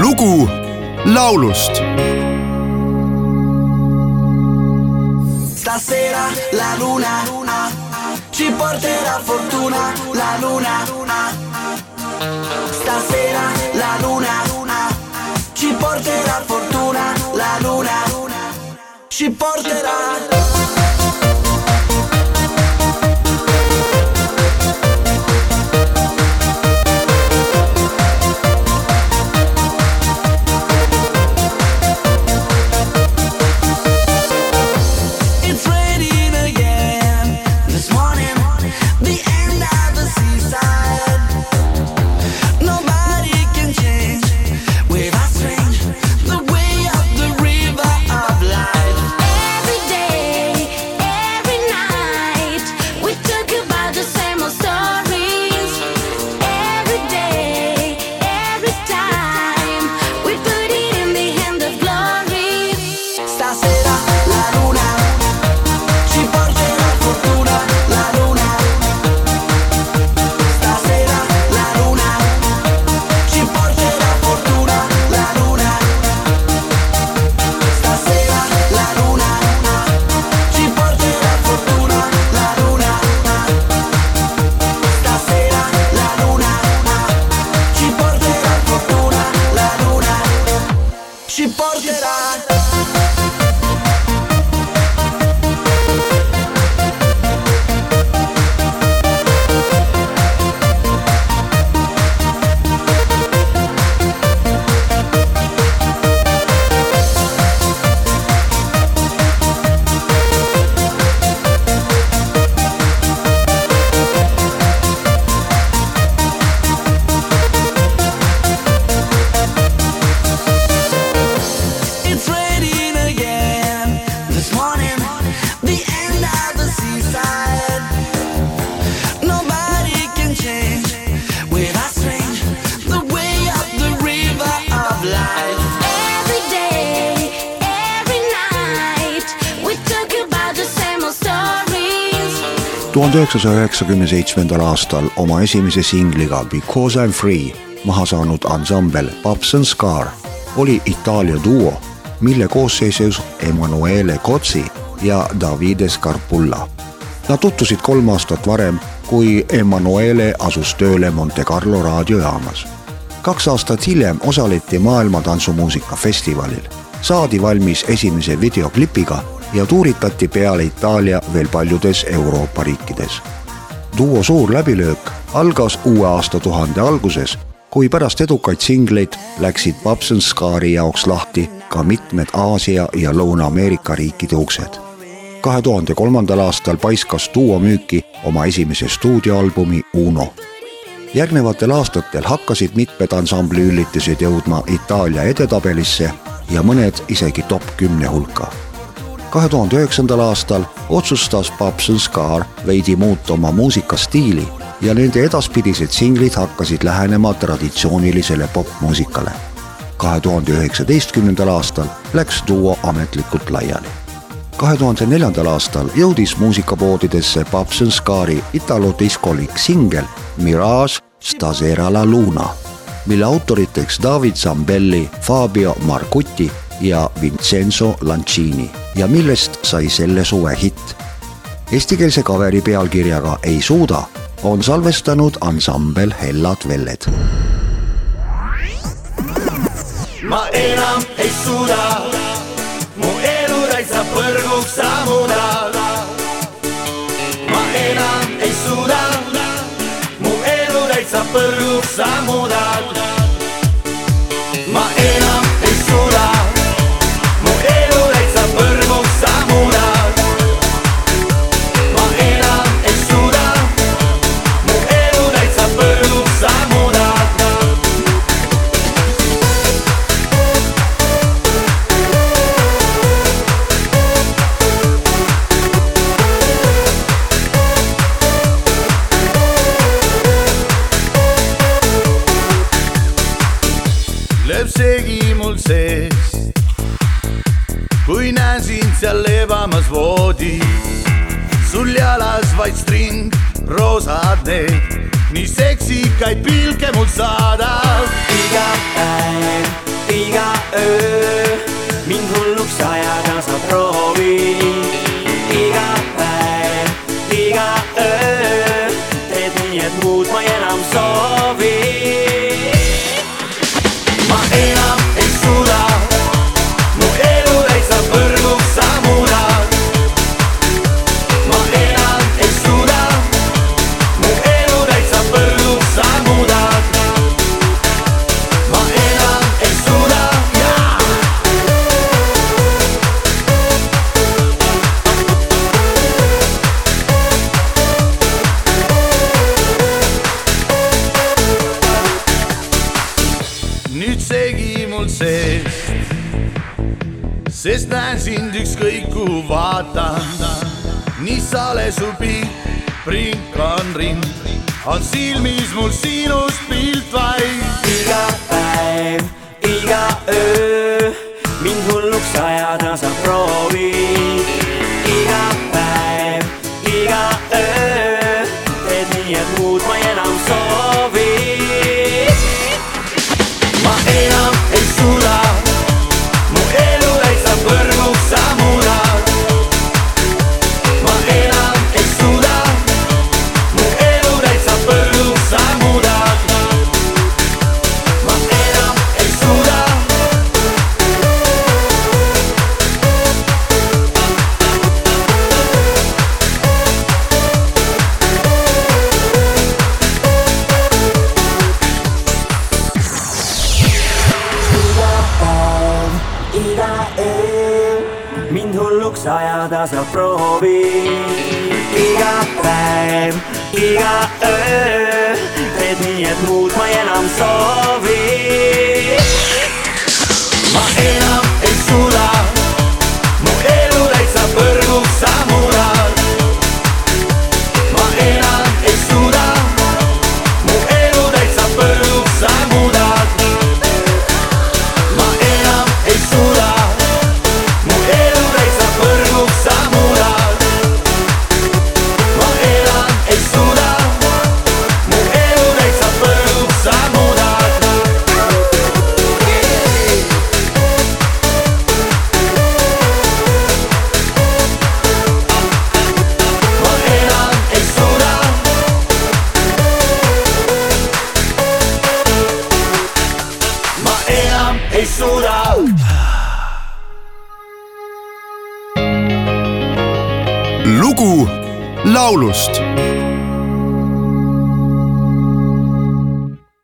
lugu laulust Stasera la luna ci porterà fortuna, la luna. Stasera la luna ci porterà fortuna, la luna. Ci porterà. Tuhande üheksasaja üheksakümne seitsmendal aastal oma esimese singliga Because I m free maha saanud ansambel Pops and Scar oli Itaalia duo, mille koosseisus Emanuele Kotsi ja Davide Scarpulla. Nad tutvusid kolm aastat varem, kui Emanuele asus tööle Monte Carlo raadiojaamas. kaks aastat hiljem osaleti maailma tantsumuusika festivalil, saadi valmis esimese videoklipiga ja tuuritati peale Itaalia veel paljudes Euroopa riikides. duo suur läbilöök algas uue aastatuhande alguses, kui pärast edukaid singleid läksid Babs and Scari jaoks lahti ka mitmed Aasia ja Lõuna-Ameerika riikide uksed. kahe tuhande kolmandal aastal paiskas duo müüki oma esimese stuudioalbumi Uno järgnevatel aastatel hakkasid mitmed ansambli üllitused jõudma Itaalia edetabelisse ja mõned isegi top kümne hulka. Kahe tuhande üheksandal aastal otsustas Pops and Scar veidi muuta oma muusikastiili ja nende edaspidised singlid hakkasid lähenema traditsioonilisele popmuusikale. kahe tuhande üheksateistkümnendal aastal läks duo ametlikult laiali kahe tuhande neljandal aastal jõudis muusikapoodidesse Pops and Scari italo-diskolik singel Mirage Stasera la Luna, mille autoriteks David Zambelli, Fabio Marcuti ja Vincenzo Lancini ja millest sai selle suve hitt. Eestikeelse kaveri pealkirjaga Ei suuda on salvestanud ansambel Hellad Velled ma enam ei suuda, mu elu täitsa põrguks sammuda. ma enam ei suuda, mu elu täitsa põrguks sammuda. segi mul sees. kui näen sind seal lebamas voodis, sul jalas vaid string, roosad need, nii seksikaid pilke mul saadab. iga päev, iga öö sees, sest näen sind ükskõik kuhu vaatan. nii sale su pilt, prink on rind, on silmis mul sinust pilt. ajada saab proovi. iga päev, iga öö teed nii, et muud ma ei enam soovi. ma elan. ei suuda. lugu laulust